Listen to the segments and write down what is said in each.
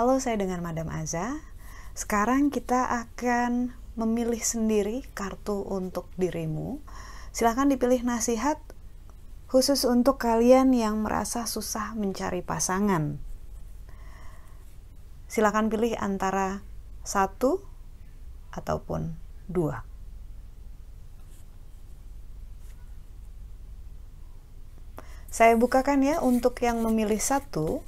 Halo, saya dengan Madam Aza. Sekarang kita akan memilih sendiri kartu untuk dirimu. Silahkan dipilih nasihat khusus untuk kalian yang merasa susah mencari pasangan. Silahkan pilih antara satu ataupun dua. Saya bukakan ya untuk yang memilih satu.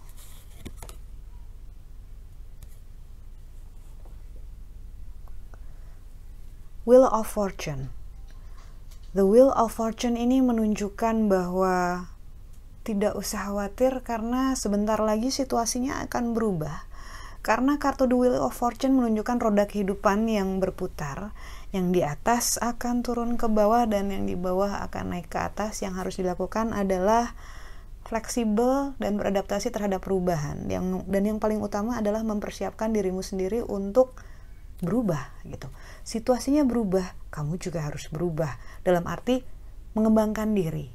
Wheel of Fortune. The Wheel of Fortune ini menunjukkan bahwa tidak usah khawatir karena sebentar lagi situasinya akan berubah. Karena kartu The Wheel of Fortune menunjukkan roda kehidupan yang berputar, yang di atas akan turun ke bawah dan yang di bawah akan naik ke atas. Yang harus dilakukan adalah fleksibel dan beradaptasi terhadap perubahan. Yang dan yang paling utama adalah mempersiapkan dirimu sendiri untuk berubah gitu. Situasinya berubah, kamu juga harus berubah. Dalam arti mengembangkan diri,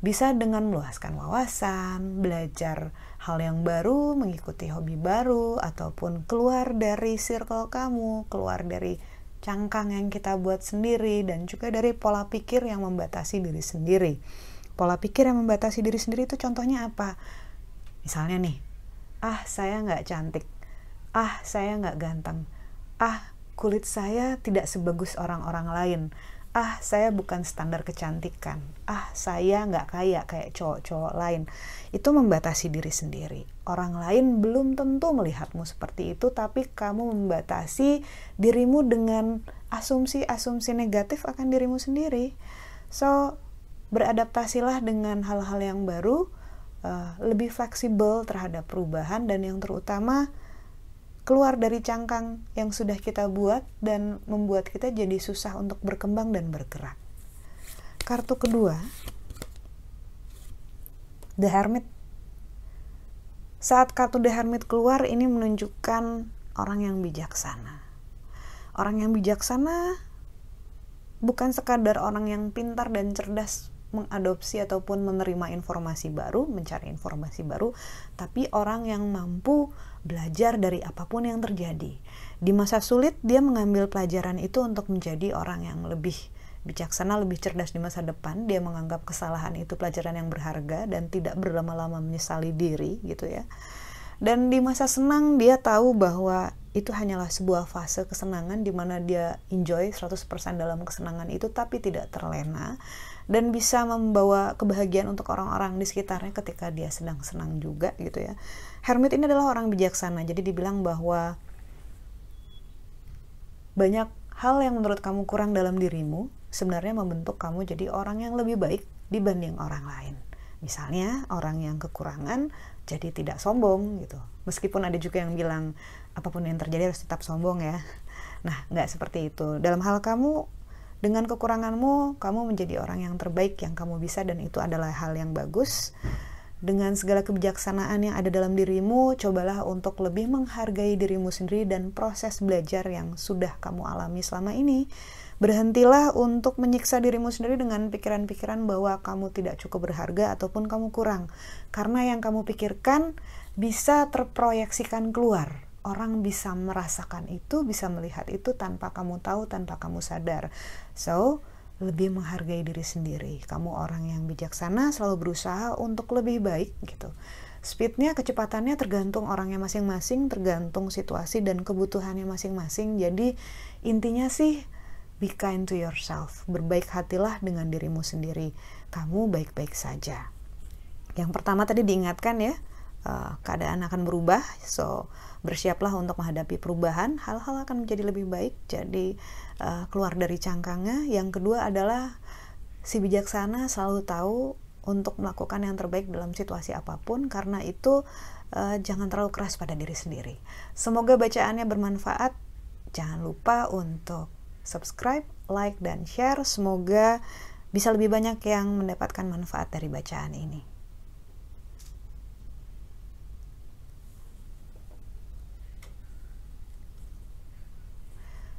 bisa dengan meluaskan wawasan, belajar hal yang baru, mengikuti hobi baru, ataupun keluar dari circle kamu, keluar dari cangkang yang kita buat sendiri, dan juga dari pola pikir yang membatasi diri sendiri. Pola pikir yang membatasi diri sendiri itu contohnya apa? Misalnya nih, ah saya nggak cantik, ah saya nggak ganteng, ah kulit saya tidak sebagus orang-orang lain, ah saya bukan standar kecantikan. Ah saya nggak kaya kayak cowok-cowok lain. Itu membatasi diri sendiri. Orang lain belum tentu melihatmu seperti itu tapi kamu membatasi dirimu dengan asumsi-asumsi negatif akan dirimu sendiri. So beradaptasilah dengan hal-hal yang baru uh, lebih fleksibel terhadap perubahan dan yang terutama keluar dari cangkang yang sudah kita buat dan membuat kita jadi susah untuk berkembang dan bergerak. Kartu kedua, The Hermit. Saat kartu The Hermit keluar, ini menunjukkan orang yang bijaksana. Orang yang bijaksana bukan sekadar orang yang pintar dan cerdas mengadopsi ataupun menerima informasi baru, mencari informasi baru, tapi orang yang mampu belajar dari apa pun yang terjadi. Di masa sulit, dia mengambil pelajaran itu untuk menjadi orang yang lebih bijaksana, lebih cerdas di masa depan. Dia menganggap kesalahan itu pelajaran yang berharga dan tidak berlama-lama menyesali diri, gitu ya. Dan di masa senang, dia tahu bahwa itu hanyalah sebuah fase kesenangan di mana dia enjoy 100% dalam kesenangan itu tapi tidak terlena dan bisa membawa kebahagiaan untuk orang-orang di sekitarnya ketika dia sedang senang juga gitu ya. Hermit ini adalah orang bijaksana, jadi dibilang bahwa banyak hal yang menurut kamu kurang dalam dirimu sebenarnya membentuk kamu jadi orang yang lebih baik dibanding orang lain. Misalnya orang yang kekurangan jadi tidak sombong gitu. Meskipun ada juga yang bilang apa pun yang terjadi harus tetap sombong ya. Nah, nggak seperti itu. Dalam hal kamu dengan kekuranganmu, kamu menjadi orang yang terbaik yang kamu bisa dan itu adalah hal yang bagus dengan segala kebijaksanaan yang ada dalam dirimu, cobalah untuk lebih menghargai dirimu sendiri dan proses belajar yang sudah kamu alami selama ini. Berhentilah untuk menyiksa dirimu sendiri dengan pikiran-pikiran bahwa kamu tidak cukup berharga ataupun kamu kurang. Karena yang kamu pikirkan bisa terproyeksikan keluar. Orang bisa merasakan itu, bisa melihat itu tanpa kamu tahu, tanpa kamu sadar. So, lebih menghargai diri sendiri. Kamu orang yang bijaksana, selalu berusaha untuk lebih baik gitu. Speednya, kecepatannya tergantung orangnya masing-masing, tergantung situasi dan kebutuhannya masing-masing. Jadi intinya sih be kind to yourself. Berbaik hatilah dengan dirimu sendiri. Kamu baik-baik saja. Yang pertama tadi diingatkan ya, uh, keadaan akan berubah. So bersiaplah untuk menghadapi perubahan. Hal-hal akan menjadi lebih baik. Jadi uh, keluar dari cangkangnya. Yang kedua adalah si bijaksana selalu tahu untuk melakukan yang terbaik dalam situasi apa pun karena itu uh, jangan terlalu keras pada diri sendiri. Semoga bacaannya bermanfaat. Jangan lupa untuk subscribe, like dan share. Semoga bisa lebih banyak yang mendapatkan manfaat dari bacaan ini.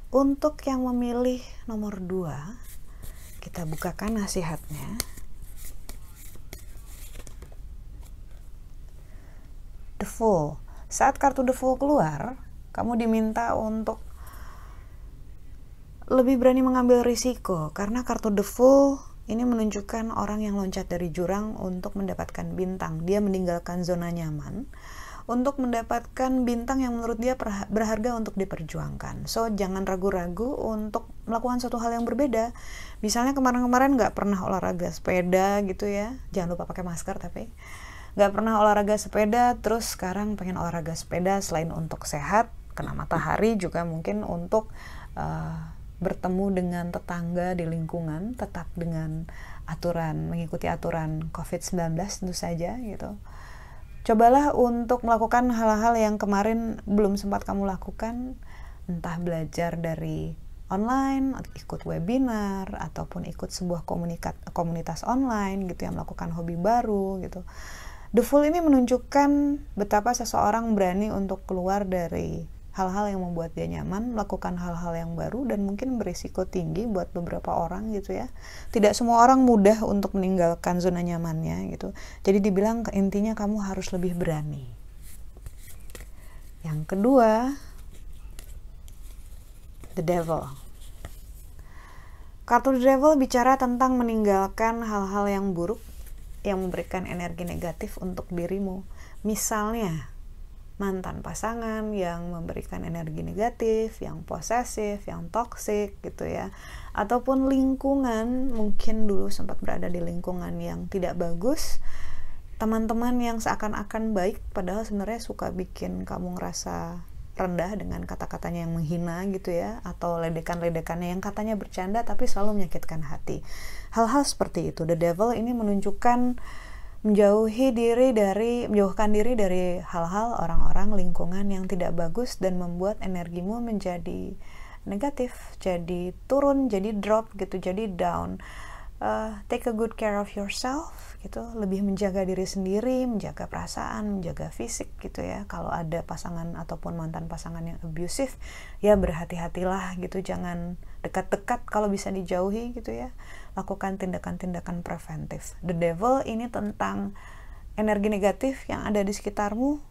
Untuk yang memilih nomor 2, kita bukakan nasihatnya. The Fool. Saat kartu The Fool keluar, kamu diminta untuk lebih berani mengambil risiko karena kartu The Fool ini menunjukkan orang yang loncat dari jurang untuk mendapatkan bintang. Dia meninggalkan zona nyaman untuk mendapatkan bintang yang menurut dia berharga untuk diperjuangkan. So, jangan ragu-ragu untuk melakukan suatu hal yang berbeda. Misalnya kemarin-kemarin nggak pernah olahraga sepeda gitu ya. Jangan lupa pakai masker tapi nggak pernah olahraga sepeda, terus sekarang pengen olahraga sepeda selain untuk sehat, kena matahari juga mungkin untuk uh, bertemu dengan tetangga di lingkungan tetap dengan aturan mengikuti aturan COVID-19 tentu saja gitu. Cobalah untuk melakukan hal-hal yang kemarin belum sempat kamu lakukan, entah belajar dari online, ikut webinar ataupun ikut sebuah komunitas online gitu yang melakukan hobi baru gitu. The Fool ini menunjukkan betapa seseorang berani untuk keluar dari hal-hal yang membuat dia nyaman, melakukan hal-hal yang baru dan mungkin berisiko tinggi buat beberapa orang gitu ya. Tidak semua orang mudah untuk meninggalkan zona nyamannya gitu. Jadi dibilang intinya kamu harus lebih berani. Yang kedua, the devil. Kartu The Devil bicara tentang meninggalkan hal-hal yang buruk yang memberikan energi negatif untuk dirimu. Misalnya, mantan pasangan yang memberikan energi negatif, yang posesif, yang toksik gitu ya. Ataupun lingkungan, mungkin dulu sempat berada di lingkungan yang tidak bagus. Teman-teman yang seakan-akan baik padahal sebenarnya suka bikin kamu ngerasa rendah dengan kata-katanya yang menghina gitu ya atau ledekan-ledekannya yang katanya bercanda tapi selalu menyakitkan hati. Hal-hal seperti itu the devil ini menunjukkan menjauhi diri dari menjauhkan diri dari hal-hal orang-orang lingkungan yang tidak bagus dan membuat energimu menjadi negatif jadi turun jadi drop gitu jadi down uh, take a good care of yourself gitu. Lebih menjaga diri sendiri menjaga perasaan menjaga fisik gitu ya. Kalau ada pasangan ataupun mantan pasangan yang abusive ya berhati-hatilah gitu. Jangan dekat-dekat kalau bisa dijauhi gitu ya. Lakukan tindakan-tindakan preventif. The devil ini tentang energi negatif yang ada di sekitarmu.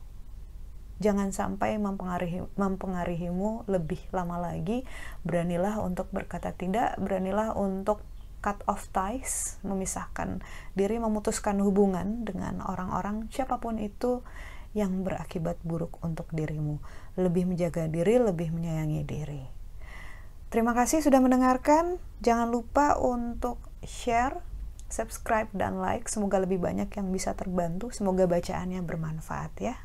Jangan sampai mempengaruhi mempengaruhimu lebih lama lagi. Beranilah untuk berkata tidak, beranilah untuk cut off ties, memisahkan diri, memutuskan hubungan dengan orang-orang siapa pun itu yang berakibat buruk untuk dirimu. Lebih menjaga diri, lebih menyayangi diri. Terima kasih sudah mendengarkan. Jangan lupa untuk share, subscribe, dan like. Semoga lebih banyak yang bisa terbantu. Semoga bacaannya bermanfaat ya.